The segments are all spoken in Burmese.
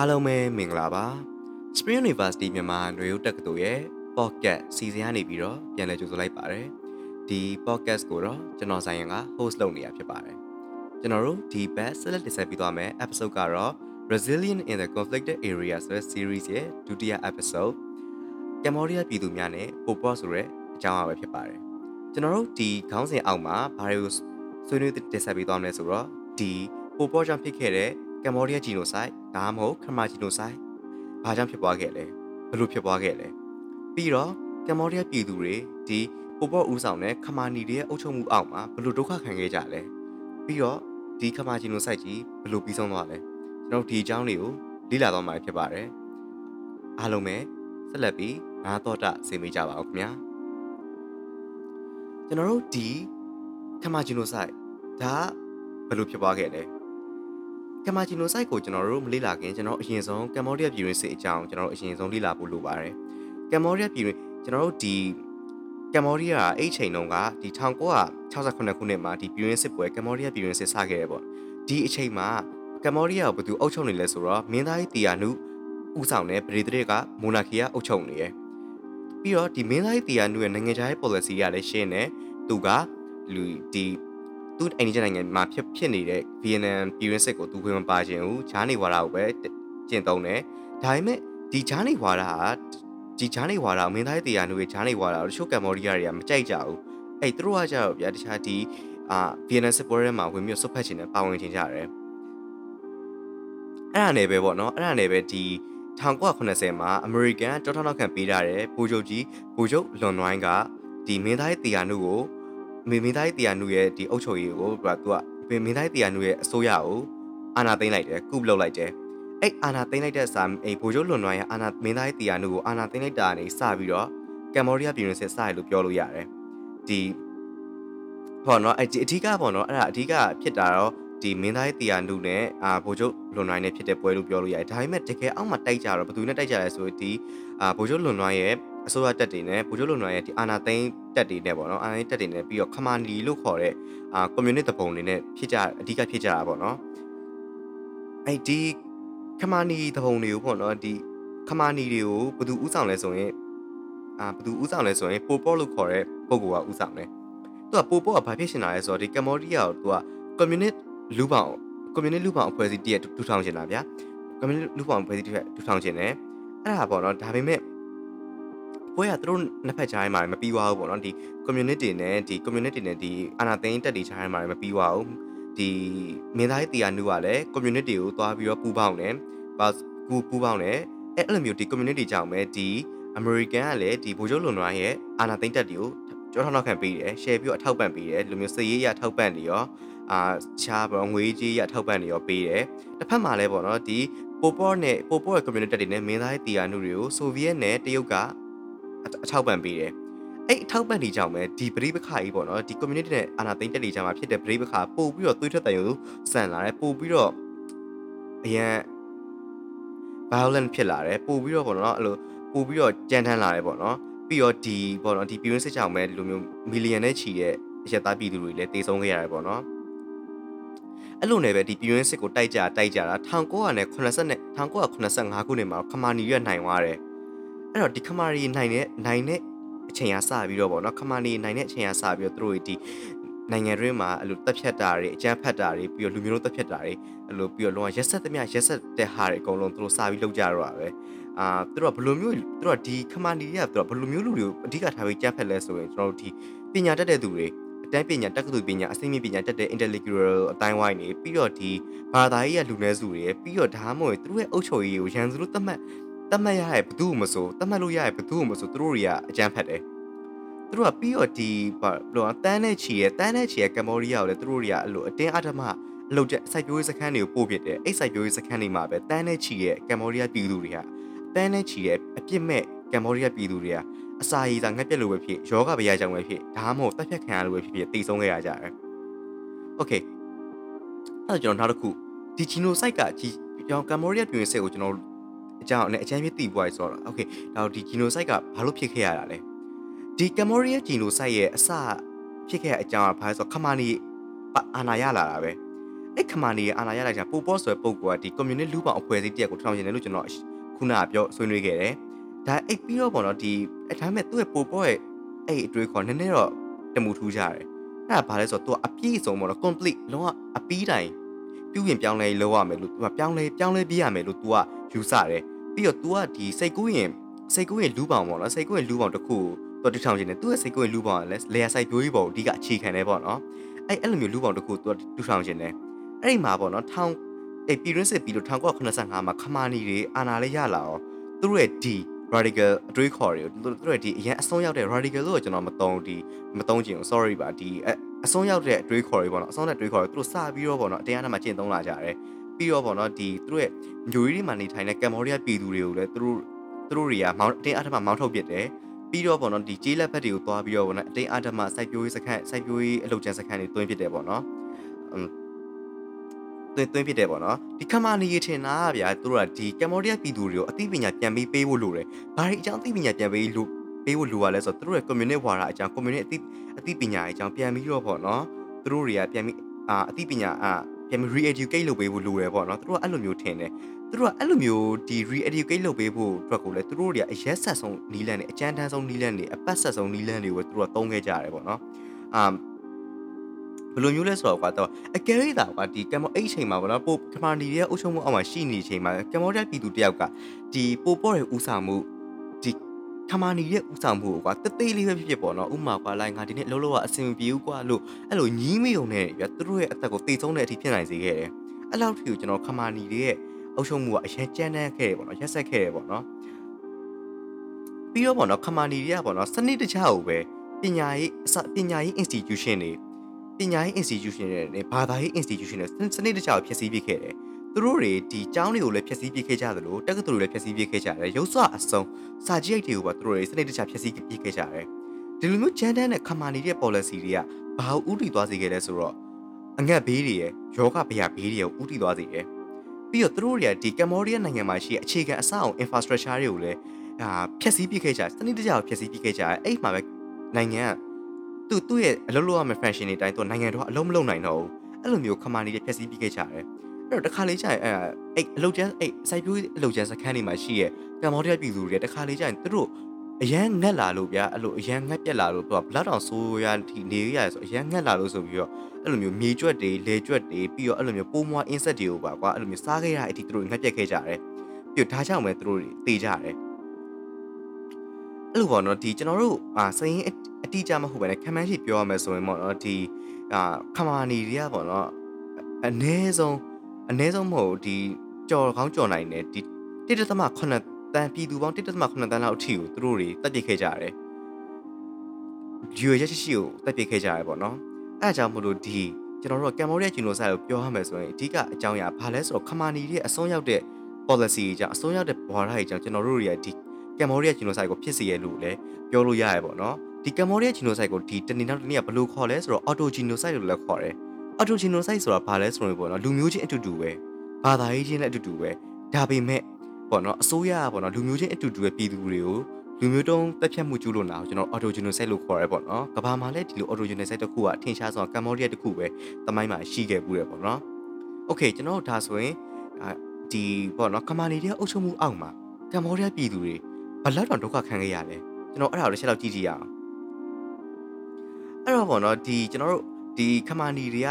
အားလုံးပဲမင်္ဂလာပါ Spring University မြန်မာຫນွေဦးတက္ကသိုလ်ရဲ့ podcast စီစဉ်ရနေပြီးတော့ပြန်လည်ကြိုဆိုလိုက်ပါတယ်ဒီ podcast ကိုတော့ကျွန်တော်ဆိုင်ရန်က host လုပ်နေရဖြစ်ပါတယ်ကျွန်တော်တို့ဒီ best select တင်ဆက်ပြီးသွားမယ် episode ကတော့ Resilient in the Conflicted Area ဆိုတဲ့ series ရဲ့ဒုတိယ episode ကမ္ဘောဒီးယားပြည်သူများနဲ့ပိုပေါ်ဆိုတဲ့အကြောင်းအရာပဲဖြစ်ပါတယ်ကျွန်တော်တို့ဒီခေါင်းစဉ်အောက်မှာဘာတွေကိုဆွေးနွေးတင်ဆက်ပြီးသွားမလဲဆိုတော့ဒီပိုပေါ်ကြောင့်ဖြစ်ခဲ့တဲ့ ကမ္ဘောဒီးယားဂျီနိုဆိုက်ဒါမှမဟုတ်ခမာဂျီနိုဆိုက်ဘာကြောင့်ဖြစ်ပွားခဲ့လဲဘယ်လိုဖြစ်ပွားခဲ့လဲပြီးတော့ကမ္ဘောဒီးယားပြည်သူတွေဒီပိုပေါ်ဦးဆောင်တဲ့ခမာနီတွေရဲ့အုပ်ချုပ်မှုအောက်မှာဘယ်လိုဒုက္ခခံခဲ့ကြလဲပြီးတော့ဒီခမာဂျီနိုဆိုက်ကြီးဘယ်လိုပြီးဆုံးသွားလဲကျွန်တော်ဒီအကြောင်းတွေကိုလေ့လာသွားမှာဖြစ်ပါတယ်အားလုံးပဲဆက်လက်ပြီးနားတော်တာဆင်မိကြပါဦးခင်ဗျာကျွန်တော်တို့ဒီခမာဂျီနိုဆိုက်ဒါဘယ်လိုဖြစ်ပွားခဲ့လဲ ကမ်မာဂျီနိုဆိုက်ကိုကျွန်တော်တို့မလေ့လာခင်ကျွန်တော်အရင်ဆုံးကမ်ဘောဒီးယားပြည်တွင်းစစ်အကြောင်းကျွန်တော်တို့အရင်ဆုံးလေ့လာဖို့လိုပါတယ်ကမ်ဘောဒီးယားပြည်တွင်းကျွန်တော်တို့ဒီကမ်ဘောဒီးယားအဲ့ချိန်တုန်းကဒီ1968ခုနှစ်မှာဒီပြည်တွင်းစစ်ပွဲကမ်ဘောဒီးယားပြည်တွင်းစစ်စခဲ့တယ်ပေါ့ဒီအချိန်မှာကမ်ဘောဒီးယားကိုဘယ်သူအုပ်ချုပ်နေလဲဆိုတော့မင်းသားကြီးတီယာနုဥဆောင်တဲ့ဗြိတိန်ကမိုနာခီကအုပ်ချုပ်နေရယ်ပြီးတော့ဒီမင်းသားကြီးတီယာနုရဲ့နိုင်ငံခြားရေး policy ကလည်းရှင်းတယ်သူကလူဒီ သူ့အိန္ဒိယနိုင်ငံမှာဖြစ်ဖြစ်နေတဲ့ Vietnam ပြည်ရင်းစစ်ကိုသူဝင်မပါခြင်းဘူးဂျားနေဝါဒကိုပဲကျင့်သုံးတယ်ဒါပေမဲ့ဒီဂျားနေဝါဒဟာဒီဂျားနေဝါဒမင်းသားတရားနုရဲ့ဂျားနေဝါဒကိုတချို့ကမ္ဘောဒီးယားတွေကမကြိုက်ကြဘူးအဲ့သူတို့ကကြတော့ဗျာတခြားဒီအာ Vietnam စစ်ပွဲထဲမှာဝင်ပြီးဆွတ်ဖက်ခြင်းနဲ့ပါဝင်ခြင်းကြတယ်အဲ့ဒါနဲ့ပဲပေါ့နော်အဲ့ဒါနဲ့ပဲဒီ1980မှာအမေရိကန်တောထောက်နောက်ခံပေးထားတဲ့ဗိုလ်ချုပ်ကြီးဗိုလ်ချုပ်လွန်နွိုင်းကဒီမင်းသားရဲ့တရားနုကို မင်းမင်းသားရဲ့တရားနုရဲ့ဒီအုပ်ချုပ်ရေးကိုသူကသူကမင်းသားရဲ့တရားနုရဲ့အစိုးရကိုအာဏာသိမ်းလိုက်တယ်ကုပလုပ်လိုက်တယ်အဲ့အာဏာသိမ်းလိုက်တဲ့စာအဲ့ဗိုလ်ချုပ်လွန်နွိုင်းရဲ့အာဏာမင်းသားရဲ့တရားနုကိုအာဏာသိမ်းလိုက်တာနေစပြီးတော့ကမ္ဘောဒီးယားပြည်တွင်းစစ်စရလို့ပြောလို့ရတယ်ဒီပေါ့နော်အဲ့ဒီအဓိကပေါ့နော်အဲ့ဒါအဓိကဖြစ်တာတော့ဒီမင်းသားရဲ့တရားနုနဲ့အာဗိုလ်ချုပ်လွန်နွိုင်းနဲ့ဖြစ်တဲ့ပွဲလို့ပြောလို့ရတယ်ဒါပေမဲ့တကယ်အောက်မှာတိုက်ကြတော့ဘယ်သူနဲ့တိုက်ကြလဲဆိုဒီအာဗိုလ်ချုပ်လွန်နွိုင်းရဲ့ အစိုးရတက်တွေနဲ့ဗိုလ်ချုပ်လုံနွယ်ရဲ့ဒီအာနာသိန်းတက်တွေနဲ့ပေါ့နော်အာနာသိန်းတက်တွေနဲ့ပြီးတော့ခမာနီလို့ခေါ်တဲ့အာကွန်မြူနစ်တပုံတွေနဲ့ဖြစ်ကြအဓိကဖြစ်ကြတာပေါ့နော်အဲ့ဒီခမာနီတပုံတွေကိုပေါ့နော်ဒီခမာနီတွေကိုဘယ်သူဥဆောင်လဲဆိုရင်အာဘယ်သူဥဆောင်လဲဆိုရင်ပိုပေါ်လို့ခေါ်တဲ့ပုံကဥဆောင်တယ်သူကပိုပေါ်ကဘာဖြစ်ရှင်တာလဲဆိုတော့ဒီကမ္ဘောဒီးယားကိုသူကကွန်မြူနစ်လူပောင်ကွန်မြူနစ်လူပောင်အဖွဲ့အစည်းတည်းထူထောင်ရှင်တာဗျာကွန်မြူနစ်လူပောင်အဖွဲ့အစည်းတည်းထူထောင်ရှင်တယ်အဲ့ဒါပေါ့နော်ဒါပေမဲ့ ပွဲကသူတို့နှစ်ဖက်ကြားထဲမှာမပြီးသွားဘူးပေါ့နော်ဒီ community နဲ့ဒီ community နဲ့ဒီအာနာသိန်းတက်တွေကြားထဲမှာမပြီးသွားဘူးဒီမင်းသားရေးတရားနုကလည်း community ကိုသွားပြီးတော့ပူပေါင်းတယ်ပါကူပူပေါင်းတယ်အဲ့လိုမျိုးဒီ community ကြောင့်ပဲဒီ American ကလည်းဒီဗိုလ်ချုပ်လွန်နွားရဲ့အာနာသိန်းတက်တွေကိုကြောထောက်နောက်ခံပေးတယ် share ပြီးတော့အထောက်ပံ့ပေးတယ်လူမျိုးစည်ရေးရထောက်ပံ့နေရောအာချားပေါ့ငွေကြီးရထောက်ပံ့နေရောပေးတယ်တစ်ဖက်မှာလည်းပေါ့နော်ဒီပိုပေါ်နဲ့ပိုပေါ်ရဲ့ community တွေနဲ့မင်းသားရေးတရားနုတွေကိုဆိုဗီယက်နဲ့တရုတ်က အထောက်ပံ့ပေးတယ်အဲ့အထောက်ပံ့နေကြောင်ပဲဒီပရိပခါကြီးပေါ့နော်ဒီ community နဲ့အာနာသိန်းတက်တွေကြမှာဖြစ်တဲ့ပရိပခါပို့ပြီးတော့သွေးထွက်တန်ရုံစံလာတယ်ပို့ပြီးတော့အရန် violent ဖြစ်လာတယ်ပို့ပြီးတော့ပေါ့နော်အဲ့လိုပို့ပြီးတော့ကြမ်းတမ်းလာတယ်ပေါ့နော်ပြီးတော့ဒီပေါ့နော်ဒီပြည်တွင်းစစ်ကြောင်ပဲဒီလိုမျိုးမီလီယံနဲ့ချီတဲ့အရက်သားပြည်သူတွေလည်းတေဆုံးခဲ့ရတယ်ပေါ့နော်အဲ့လိုနဲ့ပဲဒီပြည်တွင်းစစ်ကိုတိုက်ကြတိုက်ကြတာ1980နဲ့1985ခုနှစ်မှာခမာနီရွက်နိုင်သွားတယ် အဲ့တော့ဒီခမာရီနိုင်တဲ့နိုင်တဲ့အချိန်ကစပြီးတော့ဗောနော်ခမာနီနိုင်တဲ့အချိန်ကစပြီးတော့သူတို့ဒီနိုင်ငံတွင်းမှာအဲ့လိုတက်ဖြတ်တာတွေအကြမ်းဖက်တာတွေပြီးတော့လူမျိုးတို့တက်ဖြတ်တာတွေအဲ့လိုပြီးတော့လုံးဝရက်ဆက်သမျှရက်ဆက်တဲ့ဟာတွေအကုန်လုံးသူတို့စပြီးလုပ်ကြတော့တာပဲအာသူတို့ကဘယ်လိုမျိုးသူတို့ကဒီခမာနီတွေကသူတို့ကဘယ်လိုမျိုးလူတွေကိုအဓိကထားပြီးကြမ်းဖက်လဲဆိုရင်ကျွန်တော်တို့ဒီပညာတတ်တဲ့သူတွေအတန်းပညာတက္ကသိုလ်ပညာအစိမ့်မြင့်ပညာတက်တဲ့ intellectual အတိုင်းဝိုင်းနေပြီးတော့ဒီဘာသာရေးရလူနည်းစုတွေပြီးတော့ဒါမှမဟုတ်သူတို့ရဲ့အုပ်ချုပ်ရေးကိုရန်သူတို့တတ်မှတ် တတ်မှတ်ရရဲ့ဘသူ့မဆိုတတ်မှတ်လို့ရရဲ့ဘသူ့မဆိုသူတို့တွေကအကြမ်းဖက်တယ်သူတို့ကပြီးတော့ဒီဘာလို့တန်းနဲ့ချီရဲ့တန်းနဲ့ချီရဲ့ကမ္ဘောဒီးယားကိုလည်းသူတို့တွေကအဲ့လိုအတင်းအဓမ္မအလုပ်ကျစိုက်ပျိုးရေးစခန်းတွေကိုပို့ပြတယ်အဲ့စိုက်ပျိုးရေးစခန်းတွေမှာပဲတန်းနဲ့ချီရဲ့ကမ္ဘောဒီးယားပြည်သူတွေကတန်းနဲ့ချီရဲ့အပြစ်မဲ့ကမ္ဘောဒီးယားပြည်သူတွေကအစာရည်သာငတ်ပြတ်လို့ပဲဖြစ်ယောဂဗျာကြောင့်ပဲဖြစ်ဒါမှမဟုတ်တက်ဖြတ်ခံရလို့ပဲဖြစ်ဖြစ်တိတ်ဆုံးခဲ့ရကြတယ်။ Okay အဲ့တော့ကျွန်တော်နောက်တစ်ခုဒီချီနိုစိုက်ကကျွန်တော်ကမ္ဘောဒီးယားပြည်ဝင်စစ်ကိုကျွန်တော် အကြောင်းနဲ့အချမ်းပြည့်တည်ပွားရေးဆိုတော့ okay ဒါဒီ genocide ကဘာလို့ဖြစ်ခဲ့ရတာလဲဒီ Cambodia genocide ရဲ့အစဖြစ်ခဲ့တဲ့အကြောင်းကဘာလဲဆိုတော့ခမာနီအာဏာရလာတာပဲအဲ့ခမာနီအာဏာရလာကြပိုပေါ့ဆိုတဲ့ပုံကဒီ communist လူပောင်အဖွဲ့အစည်းတရက်ကိုထောင်ရင်လို့ကျွန်တော်ခုနကပြောဆွေးနွေးခဲ့တယ်ဒါအဲ့ပြီးတော့ပေါ့နော်ဒီအဲဒါမဲ့သူ့ရဲ့ပိုပေါ့ရဲ့အဲ့အတွေးခေါ်နည်းနည်းတော့တမှုထူးကြတယ်အဲ့ဒါဘာလဲဆိုတော့သူကအပြည့်စုံပေါ့နော် complete လုံးဝအပီးတိုင်း ပြုပြင်ပြောင်းလဲလုပ်ရမယ်လို့သူကပြောင်းလဲပြောင်းလဲပြရမယ်လို့သူကယူဆတယ်ပြီးတော့ तू ကဒီစိတ်ကူးရင်စိတ်ကူးရင်လူပောင်ပေါ့နော်စိတ်ကူးရင်လူပောင်တစ်ခုကိုသူတထောင်ကျင်တယ်သူ့ရဲ့စိတ်ကူးရင်လူပောင်ကလည်းလေယာစိုက်ပြိုးကြီးပေါ့အဓိကအခြေခံတယ်ပေါ့နော်အဲ့အဲ့လိုမျိုးလူပောင်တစ်ခုသူတူထောင်ကျင်တယ်အဲ့ဒီမှာပေါ့နော်ထောင်အဲ့ပြည်ရင်းစစ်ပြီးလို့1985မှာခမာနီတွေအာနာလေးရလာအောင်သူတို့ရဲ့ဒီ radical အတွေးခေါ်တွေကိုသူတို့ရဲ့ဒီအရင်အဆုံးရောက်တဲ့ radical လို့ကျွန်တော်မသုံးဒီမသုံးချင်ဘူး sorry ပါဒီ အဆုံးရောက်တဲ့အတွေးခေါ်တွေပေါ့နော်အဆုံးတဲ့အတွေးခေါ်တွေသူတို့စပြီးတော့ပေါ့နော်တရားနာမှာကျင့်သုံးလာကြတယ်ပြီးတော့ပေါ့နော်ဒီသူတို့ရဲ့မျိုးရီတွေမှာနေထိုင်တဲ့ကမ်ဘောဒီးယားပြည်သူတွေကိုလည်းသူတို့သူတို့တွေကမောင်းအတင်းအဓမ္မမောင်းထုတ်ပစ်တယ်ပြီးတော့ပေါ့နော်ဒီကြေးလက်ဖက်တွေကိုသွားပြီးတော့ပေါ့နော်အတင်းအဓမ္မစိုက်ပျိုးရေးစခန်းစိုက်ပျိုးရေးအလုပ်ကျန်းစခန်းတွေတွင်းပစ်တယ်ပေါ့နော်သွင်းသွင်းဖြစ်တယ်ပေါ့နော်ဒီခမာနီရထင်တာဗျာသူတို့ကဒီကမ်ဘောဒီးယားပြည်သူတွေကိုအသိပညာပြန်ပေးပေးဖို့လိုတယ်ဘာတွေအကြောင်းအသိပညာပြန်ပေးလို့ ပေးဖို့လိုရလဲဆိုတော့သူတို့ရဲ့ community ဝါဒအကြောင်း community အသိအသိပညာအကြောင်းပြန်ပြီးတော့ပေါ့နော်သူတို့တွေကပြန်ပြီးအာအသိပညာအာပြန်ပြီး re-educate လုပ်ပေးဖို့လိုတယ်ပေါ့နော်သူတို့ကအဲ့လိုမျိုးထင်တယ်သူတို့ကအဲ့လိုမျိုးဒီ re-educate လုပ်ပေးဖို့အတွက်ကိုလည်းသူတို့တွေကအရက်ဆက်ဆုံးနီးလန်းတွေအကြမ်းတမ်းဆုံးနီးလန်းတွေအပတ်ဆက်ဆုံးနီးလန်းတွေကိုသူတို့ကသုံးခဲ့ကြရတယ်ပေါ့နော်အာဘယ်လိုမျိုးလဲဆိုတော့ကွာတော့အကယ်၍သာကွာဒီကမ်ဘောအဲ့အချိန်မှာပေါ့နော်ပိုကမာနီရဲ့အုပ်ချုပ်မှုအောက်မှာရှိနေချိန်မှာကမ်ဘောဒီးယားပြည်သူတယောက်ကဒီပိုပေါ်ရဲ့ဦးဆောင်မှုဒီ ခမာနီရဲ့ဦးဆောင်မှုကိုကွာတသေးလေးပဲဖြစ်ဖြစ်ပေါ့နော်ဥမာကွာလိုက်ငါဒီနေ့အလုပ်လုပ်ရအဆင်မပြေဘူးကွာလို့အဲ့လိုညီးမယုံနဲ့ပြသူတို့ရဲ့အသက်ကိုတေဆုံးတဲ့အထိဖြစ်နိုင်စေခဲ့တယ်အဲ့လောက်ထိကိုကျွန်တော်ခမာနီရဲ့အုပ်ချုပ်မှုကအရင်ကြမ်းတမ်းခဲ့တယ်ပေါ့နော်ရက်ဆက်ခဲ့တယ်ပေါ့နော်ပြီးတော့ပေါ့နော်ခမာနီတွေကပေါ့နော်စနစ်တကျကိုပဲပညာရေးပညာရေး institution တွေပညာရေး institution တွေနဲ့ဘာသာရေး institution တွေစနစ်တကျဖျက်ဆီးပစ်ခဲ့တယ်။ သူတို့တွေဒီကျောင်းတွေကိုလည်းဖျက်ဆီးပစ်ခဲ့ကြသလိုတက္ကသိုလ်တွေလည်းဖျက်ဆီးပစ်ခဲ့ကြတယ်။ရုပ်စွအစုံစာကြည့်ရိုက်တွေကိုပါသူတို့တွေစနစ်တကျဖျက်ဆီးပစ်ခဲ့ကြတယ်။ဒီလိုမျိုးဂျန်တန်းနဲ့ခမာနေတဲ့ policy တွေကဘာဥတီသွားစေခဲ့လဲဆိုတော့အငတ်ဘေးတွေရဲ့ယောဂဗျာဘေးတွေကိုဥတီသွားစေတယ်။ပြီးတော့သူတို့တွေကဒီကမ္ဘောဒီးယားနိုင်ငံမှာရှိတဲ့အခြေခံအဆောက်အုံ infrastructure တွေကိုလည်းအာဖျက်ဆီးပစ်ခဲ့ကြတယ်။စနစ်တကျဖျက်ဆီးပစ်ခဲ့ကြတယ်။အဲ့မှာပဲနိုင်ငံကသူ့သူ့ရဲ့အလုပ်လုပ်ရမယ့် function တွေတိုင်းသူနိုင်ငံတော်ကအလုံးမလုံးနိုင်တော့ဘူးအဲ့လိုမျိုးခမာနီတွေဖြည့်ဆည်းပြီးခဲ့ကြတယ်အဲ့ တော့တခါလေးကြာရင်အဲ့အဲ့အလုပ်ကျန်းအဲ့စိုက်ပျိုးအလုပ်ကျန်းစခန်းတွေမှာရှိရဲ့ကမ္ဘောဒီးယားပြည်သူတွေတခါလေးကြာရင်သူတို့အရန်ငက်လာလို့ဗျာအဲ့လိုအရန်ငက်ပြက်လာလို့သူကဘလတ်တောင်ဆိုးရထိနေရဆိုအရန်ငက်လာလို့ဆိုပြီးတော့အဲ့လိုမျိုးမြေကျွတ်တွေလေကျွတ်တွေပြီးတော့အဲ့လိုမျိုးပိုးမွား insect တွေကိုပါကွာအဲ့လိုမျိုးစားခဲ့ရတဲ့အထိသူတို့ငက်ပြက်ခဲ့ကြတယ်ပြီးတော့ဒါကြောင့်ပဲသူတို့တွေတေးကြတယ်အဲ့လိုပေါ့နော်ဒီကျွန်တော်တို့အာစရင်အတိအကျမဟုတ်ဘဲနဲ့ခံမှန်းရှိပြောရမယ်ဆိုရင်ပေါ့နော်ဒီအာခမာနီတွေကပေါ့နော်အနည်းဆုံး အနည်းဆုံးမဟုတ်ဒီကြော်ကောင်းကြော်နိုင်တယ်ဒီ1.8တန်ပြည်သူပေါင်း1.8တန်လောက်အထိကိုသူတို့တွေတက်ပြစ်ခဲ့ကြတယ်ရွေရက်ရှိရှိကိုတက်ပြစ်ခဲ့ကြရတယ်ပေါ့နော်အဲအကြောင်းမလို့ဒီကျွန်တော်တို့ကမ်ဘောဒီးယားဂျီနိုဆိုက်ကိုပြောရမယ်ဆိုရင်အဓိကအကြောင်းအရာဘာလဲဆိုတော့ခမာနီတွေအဆုံးရောက်တဲ့ policy အကြောင်းအဆုံးရောက်တဲ့ဘဝထားအကြောင်းကျွန်တော်တို့တွေကဒီကမ်ဘောဒီးယားဂျီနိုဆိုက်ကိုဖြစ်စေရလို့လည်းပြောလို့ရရပေါ့နော်ဒီကမ်ဘောဒီးယားဂျီနိုဆိုက်ကိုဒီတနေ့နောက်တနေ့ကဘယ်လိုခေါ်လဲဆိုတော့အော်တိုဂျီနိုဆိုက်လို့လည်းခေါ်တယ် အော်တိုဂျီနိုဆိုက်ဆိုတာဘာလဲဆိုရင်ပေါ့နော်လူမျိုးချင်းအတူတူပဲဘာသာရေးချင်းလည်းအတူတူပဲဒါပေမဲ့ပေါ့နော်အစိုးရကပေါ့နော်လူမျိုးချင်းအတူတူပဲပြည်သူတွေကိုလူမျိုးတုံးတက်ဖြတ်မှုကျူးလွန်တာကိုကျွန်တော်အော်တိုဂျီနိုဆိုက်လို့ခေါ်ရဲပေါ့နော်ကဘာမှာလည်းဒီလိုအော်တိုဂျီနိုဆိုက်တစ်ခုကအထင်ရှားဆုံးကမ်ဘောဒီးယားတစ်ခုပဲတမိုင်းမှာရှိခဲ့ဘူးတယ်ပေါ့နော်โอเคကျွန်တော်ဒါဆိုရင်ဒီပေါ့နော်ကမာနီတဲ့အုပ်ချုပ်မှုအောက်မှာကမ်ဘောဒီးယားပြည်သူတွေဘလောက်တောင်ဒုက္ခခံခဲ့ရလဲကျွန်တော်အဲ့ဒါကိုတစ်ချက်လောက်ကြည့်ကြည့်ရအောင်အဲ့တော့ပေါ့နော်ဒီကျွန်တော်တို့ဒီခမာနီတွေက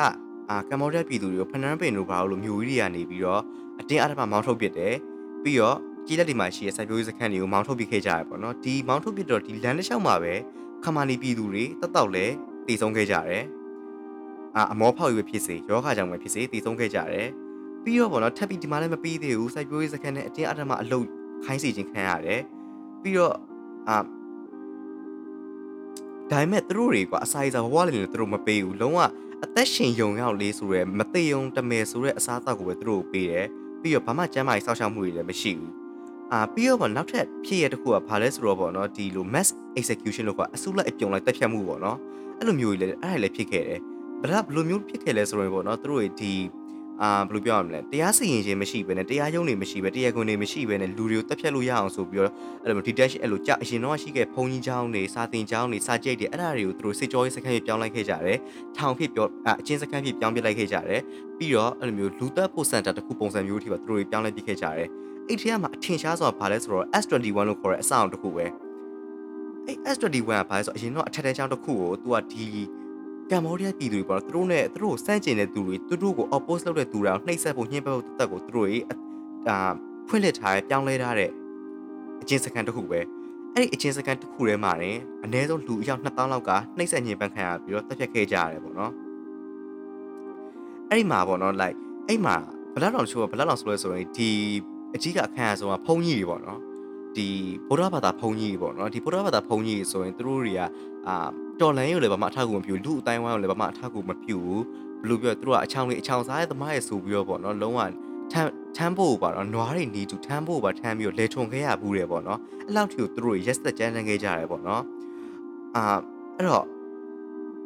အာကမ္ဘောဒီးယားပြည်သူတွေကိုဖနန်းပင်တို့ဘာလို့မျိုးကြီးတွေကနေပြီးတော့အတင်းအဓမ္မမောင်းထုတ်ပစ်တယ်ပြီးတော့ကြီးလက်တွေမှာရှိတဲ့စိုက်ပျိုးရေးစခန်းတွေကိုမောင်းထုတ်ပစ်ခဲ့ကြရပေါ့နော်ဒီမောင်းထုတ်ပစ်တော့ဒီလမ်းတစ်လျှောက်မှာပဲခမာနီပြည်သူတွေတက်တောက်လဲတည်ဆုံးခဲ့ကြတယ်အာအမောဖောက်ရွေးဖြစ်စေယောဂကြောင့်ပဲဖြစ်စေတည်ဆုံးခဲ့ကြတယ်ပြီးတော့ပေါ့နော်ထပ်ပြီးဒီမှာလည်းမပြီးသေးဘူးစိုက်ပျိုးရေးစခန်းနဲ့အတင်းအဓမ္မအလုပ်ခိုင်းစီခြင်းခံရတယ်ပြီးတော့အာဒါပေမဲ့သူတို့တွေက အစာရစာဘဝလေးတွေသူတို့မပေးဘူးလုံးဝ အသက်ရှင်ယုံရောက်လေးဆိုရဲမသေးယုံတမယ်ဆိုတဲ့အစားအသောက်ကိုပဲသူတို့ပေးတယ်ပြီးတော့ဘာမှကျန်းမာရေးစောင့်ရှောက်မှုတွေလည်းမရှိဘူးအာပြီးတော့ဗောနောက်ထပ်ဖြစ်ရတဲ့ခုကဘာလဲဆိုတော့ဗောနော်ဒီလို mass execution လို့ကအစုလိုက်အပြုံလိုက်တက်ဖြတ်မှုဗောနော်အဲ့လိုမျိုးကြီးလည်းအဲ့ဒါလည်းဖြစ်ခဲ့တယ်ဘယ်ဘလိုမျိုးဖြစ်ခဲ့လဲဆိုရင်ဗောနော်သူတို့တွေဒီ အာဘယ်လိုပြောရမလဲတရားစီရင်ခြင်းမရှိဘဲနဲ့တရားရုံးတွေမရှိဘဲတရားခွင်တွေမရှိဘဲနဲ့လူတွေကိုတက်ဖြတ်လို့ရအောင်ဆိုပြီးတော့အဲ့လို detection အဲ့လိုကြအရင်တော့ရှိခဲ့ဘုံကြီးချောင်းတွေစာတင်ချောင်းတွေစာကြိတ်တွေအဲ့ဒါတွေကိုသူတို့စစ်ကြောရေးစခန်းကြီးပြောင်းလိုက်ခဲ့ကြတယ်ထောင်ဖြစ်ပြောအချင်းစခန်းဖြစ်ပြောင်းပြလိုက်ခဲ့ကြတယ်ပြီးတော့အဲ့လိုမျိုးလူသက်ပိုစံတာတစ်ခုပုံစံမျိုးတွေပါသူတို့တွေပြောင်းလဲပြခဲ့ကြတယ်အဲ့ဒီထဲမှာအထင်ရှားဆိုတာဘာလဲဆိုတော့ S21 လို့ခေါ်တဲ့အဆောင်တစ်ခုပဲအဲ့ S21 ကဘာလဲဆိုတော့အရင်တော့အထက်တန်းချောင်းတစ်ခုကိုသူကဒီ ကမ္ဘောဒီးယားပြည်သူတွေပေါ့နော်သူတို့နဲ့သူတို့ကိုစန့်ကျင်တဲ့သူတွေသူတို့ကို oppose လုပ်တဲ့သူတွေကိုနှိပ်စက်ဖို့ညှဉ်းပန်းဖို့တက်ကိုသူတို့ရဲ့အာဖွင့်လှစ်ထားတဲ့ပြောင်းလဲထားတဲ့အချင်းစကန်တစ်ခုပဲအဲ့ဒီအချင်းစကန်တစ်ခုထဲမှာနေအနည်းဆုံးလူအယောက်2000လောက်ကနှိပ်စက်ညှဉ်းပန်းခံရပြီးတော့တက်ဖြတ်ခဲ့ကြရတယ်ပေါ့နော်အဲ့ဒီမှာပေါ့နော် like အဲ့မှာဘလက်တော်ချိုးဘလက်တော်ဆိုလဲဆိုရင်ဒီအကြီးကအခန်းအဆုံးကဖုံကြီးတွေပေါ့နော်ဒီဗုဒ္ဓဘာသာဖုံကြီးတွေပေါ့နော်ဒီဗုဒ္ဓဘာသာဖုံကြီးတွေဆိုရင်သူတို့တွေကအာ တော်လန်ရုပ်လည်းဘာမှအထောက်အကူမပြုလူအတိုင်းဝိုင်းကိုလည်းဘာမှအထောက်အကူမပြုဘူးဘယ်လိုပြောသူတို့ကအချောင်းလေးအချောင်းစားရဲ့သမားရဲ့ဆိုပြီးတော့ပေါ့နော်လုံးဝထမ်းထမ်းဖို့ပါတော့နွားတွေနေတူထမ်းဖို့ပါထမ်းပြီးတော့လေထုံခဲ့ရဘူးတယ်ပေါ့နော်အဲ့လောက်ထိကိုသူတို့ရက်သက်ကြမ်းတမ်းခဲ့ကြရတယ်ပေါ့နော်အာအဲ့တော့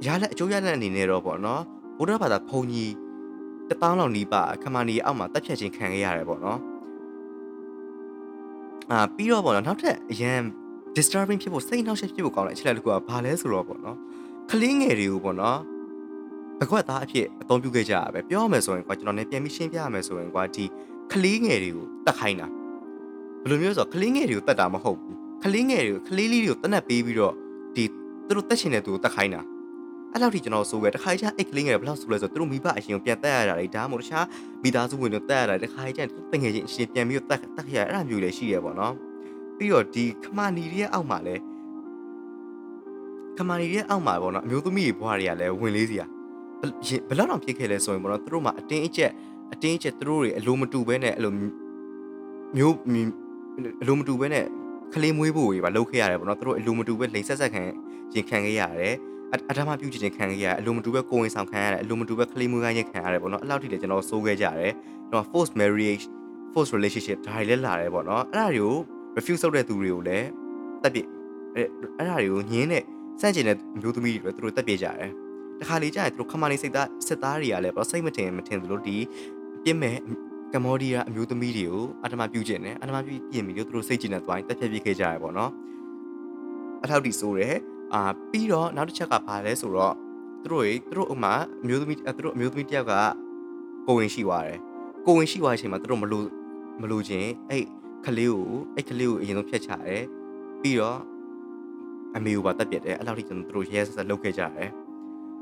ရလက်အကျိုးရလက်အနေနဲ့တော့ပေါ့နော်ဘုရားဘာသာဘုံကြီးတပေါင်းလောက်နီးပါခမာနီအောက်မှာတက်ဖြတ်ခြင်းခံခဲ့ရတယ်ပေါ့နော်အာပြီးတော့ပေါ့နော်နောက်ထပ်အရန် disturbing ဖြစ်ဖို့စိတ်နှောက်ယှက်ဖြစ်ဖို့ကောင်းတဲ့အချက်လက်တစ်ခုကဘာလဲဆိုတော့ပေါ့နော်ကလေးငယ်တွေကိုပေါ့နော်ဘကွက်သားအဖြစ်အသုံးပြုခဲ့ကြရပဲပြောရမယ်ဆိုရင်ကွာကျွန်တော်လည်းပြန်ပြီးရှင်းပြရမယ်ဆိုရင်ကွာဒီကလေးငယ်တွေကိုတတ်ခိုင်းတာဘယ်လိုမျိုးဆိုတော့ကလေးငယ်တွေကိုတတ်တာမဟုတ်ဘူးကလေးငယ်တွေကိုကလေးလေးတွေကိုတတ်နက်ပေးပြီးတော့ဒီသူတို့တက်ချင်တဲ့သူကိုတတ်ခိုင်းတာအဲ့လောက်ထိကျွန်တော်ဆိုခဲ့တခါကျအဲ့ကလေးငယ်ဘယ်လောက်ဆိုလဲဆိုတော့သူတို့မိဘအရင်ကိုပြန်တက်ရတာလေဒါမှမဟုတ်တခြားမိသားစုဝင်တွေတက်ရတာတခါကျတငယ်ချင်းအရှင်ပြန်ပြီးတော့တက်တက်ခရအဲ့ဒါမျိုးလည်းရှိရပေါ့နော် ပြီးတော့ဒီခမာနီရဲ့အောက်မှာလည်းခမာနီရဲ့အောက်မှာပေါ့နော်အမျိုးသမီးတွေဘွားတွေကလည်းဝင်လေးစီရဘယ်လောက်တော့ဖြစ်ခဲ့လဲဆိုရင်ပေါ့နော်သူတို့မှာအတင်းအကျပ်အတင်းအကျပ်သူတို့တွေအလိုမတူဘဲနဲ့အဲ့လိုမျိုးအလိုမတူဘဲနဲ့ကလေးမွေးဖို့တွေပါလုပ်ခဲ့ရတယ်ပေါ့နော်သူတို့အလိုမတူပဲလိန်ဆက်ဆက်ခံရင်ခံခဲ့ရတယ်အဓမ္မပြုချင်ခံခဲ့ရတယ်အလိုမတူပဲကိုဝင်ဆောင်ခံရတယ်အလိုမတူပဲကလေးမွေးခိုင်းခြင်းခံရတယ်ပေါ့နော်အဲ့လောက်ထိလည်းကျွန်တော်စိုးခဲ့ကြရတယ်တော့ forced marriage forced relationship ဒါတွေလည်းလာတယ်ပေါ့နော်အဲ့ဒါတွေကို refuse လုပ်တဲ့သူတွေကိုလည်းတက်ပြအဲ့အဲ့ဒါတွေကိုညင်းတဲ့စန့်ကျင်တဲ့မျိုးသမီးတွေသူတို့တက်ပြကြတယ်တခါလေကြာရင်သူတို့ခမာနေစိတ်သားစစ်သားတွေကလည်းပေါ့စိတ်မတင်မတင်သလိုဒီပြစ်မဲ့ကမ္ဘောဒီးယားအမျိုးသမီးတွေကိုအတမပြုကျင်တယ်အတမပြုပြင်ပြီးတော့သူတို့စိတ်ကျင်တဲ့သွားရင်တက်ဖြတ်ပြခဲ့ကြရပေါ့နော်အထောက်တီဆိုတယ်အာပြီးတော့နောက်တစ်ချက်ကဘာလဲဆိုတော့သူတို့တွေသူတို့ဥမာအမျိုးသမီးသူတို့အမျိုးသမီးတယောက်ကကိုဝင်ရှိသွားတယ်ကိုဝင်ရှိသွားတဲ့အချိန်မှာသူတို့မလို့မလို့ချင်းအဲ့ ကလေးကိုအဲ့ကလေးကိုအရင်ဆုံးဖျက်ချတယ်ပြီးတော့အမေကိုပါတက်ပြတ်တယ်အဲ့လောက်ထိကျွန်တော်တို့ရဲဆက်ဆက်လုပ်ခဲ့ကြတယ်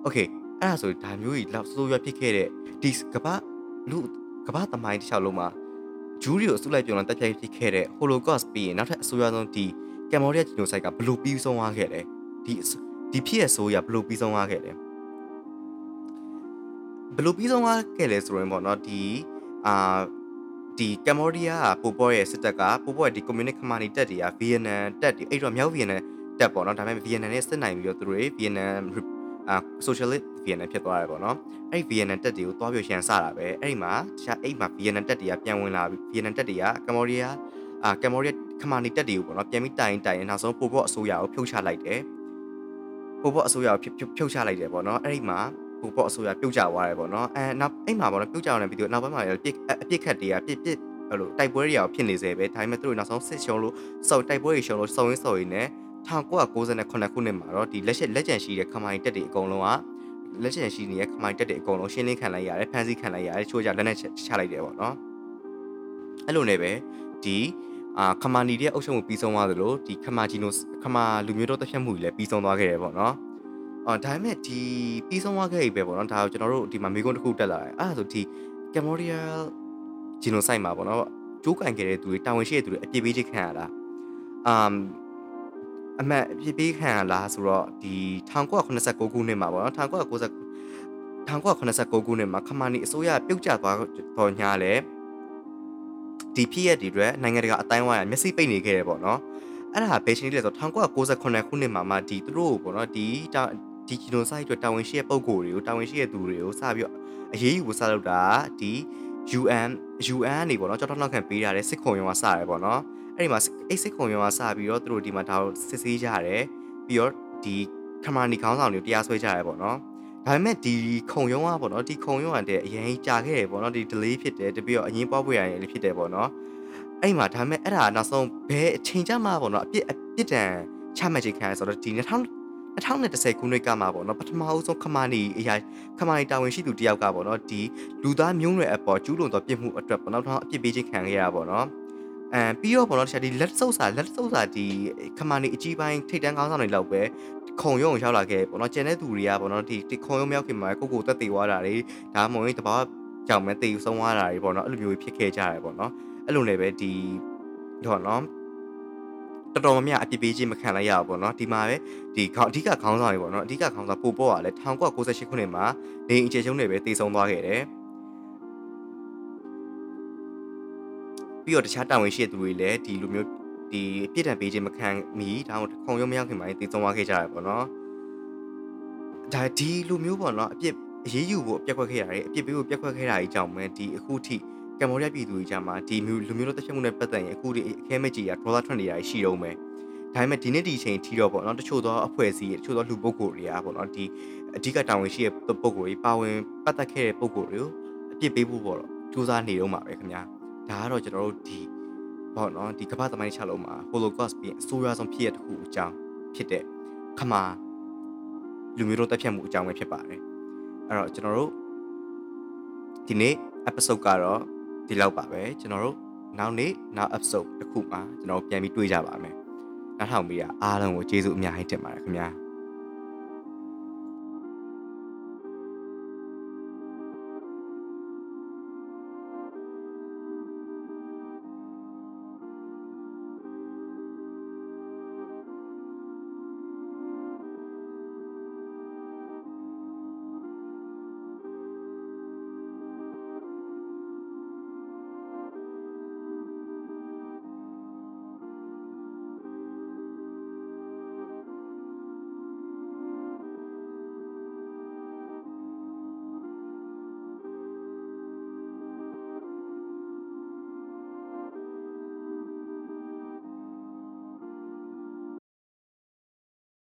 โอเคအဲ့ဒါဆိုဒါမျိုးကြီးလောက်စိုးရွားဖြစ်ခဲ့တဲ့ဒီကမ္ဘာလူကမ္ဘာသမိုင်းတစ်လျှောက်လုံးမှာဂျူးရီကိုအစုလိုက်ပြုံလာတက်ပြတ်ဖြစ်ခဲ့တဲ့ Holocaust ပြီးရင်နောက်ထပ်အဆိုးရွားဆုံးဒီကမ်ဘောဒီးယားဂျီနိုဆိုက်ကဘလို့ပြီးဆုံးသွားခဲ့လဲဒီဒီဖြစ်ရဆိုးရဘလို့ပြီးဆုံးသွားခဲ့လဲဘလို့ပြီးဆုံးသွားခဲ့လဲဆိုရင်ပေါ့နော်ဒီအာ ဒီကမ်ဘောဒီးယားပိုပေါ်ရဲ့စစ်တပ်ကပိုပေါ်ရဲ့ဒီကွန်မြူနစ်ခမာနီတပ်တွေကဗီယက်နမ်တပ်တွေအဲ့တော့မြောက်ဗီယက်နမ်တပ်ပေါ့နော်ဒါပေမဲ့ဗီယက်နမ်နဲ့စစ်နိုင်ပြီးတော့သူတို့ဗီယက်နမ်အာ socialist ဗီယက်နမ်ဖြစ်သွားတယ်ပေါ့နော်အဲ့ဗီယက်နမ်တပ်တွေကိုတွားပြရန်စတာပဲအဲ့ဒီမှာတခြားအဲ့မှာဗီယက်နမ်တပ်တွေကပြန်ဝင်လာပြီးဗီယက်နမ်တပ်တွေကကမ်ဘောဒီးယားအာကမ်ဘောဒီးယားခမာနီတက်တွေကိုပေါ့နော်ပြန်ပြီးတိုင်တိုင်နောက်ဆုံးပိုဘော့အစိုးရကိုဖြုတ်ချလိုက်တယ်ပိုဘော့အစိုးရကိုဖြုတ်ချလိုက်တယ်ပေါ့နော်အဲ့ဒီမှာ ပိုဘော့အစိုးရပြုတ်ကျသွားတယ်ပေါ့နော်အဲနောက်အဲ့မှာပေါ့နော်ပြုတ်ကျသွားတဲ့ဗီဒီယိုနောက်ပိုင်းမှာပြစ်အပြစ်ခတ်တွေကပြစ်ပြစ်အဲ့လိုတိုက်ပွဲတွေရောဖြစ်နေစေပဲဒါပေမဲ့သူတို့နောက်ဆုံးစစ်ရှုံးလို့စောက်တိုက်ပွဲတွေရှုံးလို့စုံရင်းစော်ရင်းနဲ့1998ခုနှစ်မှာတော့ဒီလက်ရှိလက်ကျန်ရှိတဲ့ခမိုင်တက်တွေအကုန်လုံးကလက်ကျန်ရှိနေတဲ့ခမိုင်တက်တွေအကုန်လုံးရှင်းလင်းခံလိုက်ရတယ်ဖန်ဆီးခံလိုက်ရတယ်ချိုးကြလက်နဲ့ချလိုက်တယ်ပေါ့နော်အဲ့လိုနဲ့ပဲဒီအာခမာနီရဲ့အုပ်ချုပ်မှုပြီးဆုံးသွားသလိုဒီခမာဂျီနိုခမာလူမျိုးတော်တက်ဖြတ်မှုကြီးလည်းပြီးဆုံးသွားခဲ့တယ်ပေါ့နော် အော်ဒါပေမဲ့ဒီပြီးဆုံးသွားခဲ့ပြီပဲပေါ့နော်ဒါကိုကျွန်တော်တို့ဒီမှာမိကုန်းတစ်ခုတက်လာတယ်အဲ့ဒါဆိုဒီကမ်ဘောဒီးယားဂျီနိုဆိုက်မှာပေါ့နော်ကျိုးကန်ခဲ့တဲ့သူတွေတာဝန်ရှိတဲ့သူတွေအပြစ်ပေးချခံရတာအမ်အမတ်အပြစ်ပေးခံရလားဆိုတော့ဒီ1989ခုနှစ်မှာပေါ့နော်1990 1989ခုနှစ်မှာခမာနီအစိုးရပြုတ်ကျသွားတော့ညာလဲဒီဖြစ်ရက်တွေအတွက်နိုင်ငံတကာအတိုင်းအဝိုင်းကမျက်စိပိတ်နေခဲ့တယ်ပေါ့နော်အဲ့ဒါဘယ်ချိန်လဲဆိုတော့1998ခုနှစ်မှာမှဒီသူတို့ပေါ့နော်ဒီ ဒီဂျီနိုဆိုက်အတွက်တာဝန်ရှိတဲ့ပုံကိုယ်တွေကိုတာဝန်ရှိတဲ့သူတွေကိုစပြီးတော့အရေးယူဖို့စလုပ်တာဒီ UN UN နေပေါ့နော်ကြောက်တော့ခံပေးရတဲ့စစ်ခုံရုံးကစရဲပေါ့နော်အဲ့ဒီမှာအဲ့စစ်ခုံရုံးကစပြီးတော့သူတို့ဒီမှာဒါကိုစစ်ဆေးကြရတယ်ပြီးတော့ဒီခမာနီခေါင်းဆောင်တွေကိုတရားစွဲကြရဲပေါ့နော်ဒါပေမဲ့ဒီခုံရုံးကပေါ့နော်ဒီခုံရုံးကတဲ့အရင်ကြာခဲ့တယ်ပေါ့နော်ဒီ delay ဖြစ်တယ်တပြည့်တော့အရင်ပွားပွေရရင်လည်းဖြစ်တယ်ပေါ့နော်အဲ့မှာဒါပေမဲ့အဲ့ဒါနောက်ဆုံးဘယ်အချိန်ကြမှာပေါ့နော်အပြစ်အပြစ်ဒဏ်ချမှတ်ခြင်းခံရဆိုတော့ဒီ2000 2010ခုနှစ်ကမှာပေါ့နော်ပထမအဆုံးခမာနီအရာခမာနီတာဝန်ရှိသူတယောက်ကပေါ့နော်ဒီလူသားမျိုးနွယ်အပေါ်ကျူးလွန်သောပြစ်မှုအတွက်ပေါ့နော်ထောင်အပြစ်ပေးခြင်းခံခဲ့ရပါပေါ့နော်အမ်ပြီးတော့ပေါ့နော်တခြားဒီလက်ဆုပ်စာလက်ဆုပ်စာဒီခမာနီအကြီးပိုင်းထိတ်တန်းကောင်းဆောင်တွေလောက်ပဲခုံရုံရောက်လာခဲ့ပေါ့နော်ကျန်တဲ့သူတွေကပေါ့နော်ဒီခုံရုံမြောက်ခင်မှာကိုကိုတက်သေးသွားတာတွေဒါမှမဟုတ်တဘာကြောင်မဲ့တေးဆုံးသွားတာတွေပေါ့နော်အဲ့လိုမျိုးဖြစ်ခဲ့ကြရတယ်ပေါ့နော်အဲ့လိုနဲ့ပဲဒီတော့နော် တော်တော်များများအပြစ်ပေးခြင်းမခံလိုက်ရဘူးပေါ့နော်ဒီမှာပဲဒီခေါင်းအဓိကခေါင်းဆောင်တွေပေါ့နော်အဓိကခေါင်းဆောင်ပို့ပေါ်ကလည်း1998ခုနှစ်မှာနေအင်ကျေချုံးတွေပဲတည်ဆုံသွားခဲ့တယ်ပြီးတော့တခြားတာဝန်ရှိတဲ့သူတွေလည်းဒီလိုမျိုးဒီပြစ်ဒဏ်ပေးခြင်းမခံမီဒါမှမဟုတ်ခုံရုံမရောက်ခင်မှာတည်ဆုံသွားခဲ့ကြတယ်ပေါ့နော်ဒါဒီလိုမျိုးပေါ့နော်အပြစ်အရေးယူဖို့အပြက်ခွက်ခဲ့ရတယ်အပြစ်ပေးဖို့ပြက်ခွက်ခဲ့တာကြီးကြောင့်ပဲဒီအခုထိ ကမ္ဘောဒီးယားပြည်သူတွေကြားမှာဒီမျိုးလူမျိုးတို့တက်ချက်မှုနဲ့ပတ်သက်ရင်အခုဒီအခဲမဲ့ကြီးကဒေါ်လာထွက်နေတာရှိတော့မယ်ဒါပေမဲ့ဒီနေ့ဒီအချိန်ထိတော့ပေါ့နော်တချို့သောအဖွဲ့အစည်းတချို့သောလူပုဂ္ဂိုလ်တွေကပေါ့နော်ဒီအဓိကတာဝန်ရှိတဲ့ပုဂ္ဂိုလ်တွေပါဝင်ပတ်သက်ခဲ့တဲ့ပုဂ္ဂိုလ်တွေကိုအပြစ်ပေးဖို့ပေါ့တော့စူးစမ်းနေတော့မှာပဲခင်ဗျာဒါကတော့ကျွန်တော်တို့ဒီပေါ့နော်ဒီကမ္ဘာသမိုင်းချလုံးမှာ Holocaust ပြီးအဆိုးရွားဆုံးဖြစ်ရတစ်ခုအကြောင်းဖြစ်တဲ့ခမာလူမျိုးတို့တက်ဖြတ်မှုအကြောင်းပဲဖြစ်ပါတယ်အဲ့တော့ကျွန်တော်တို့ဒီနေ့ episode ကတော့ ဒီလောက်ပါပဲကျွန်တော်တို့နောက်နေ့နောက် episode တစ်ခုမှာကျွန်တော်ပြန်ပြီးတွေ့ကြပါမယ်နောက်ထောင်ပြီးအားလုံးကိုကျေးဇူးအများကြီးတင်ပါတယ်ခင်ဗျာ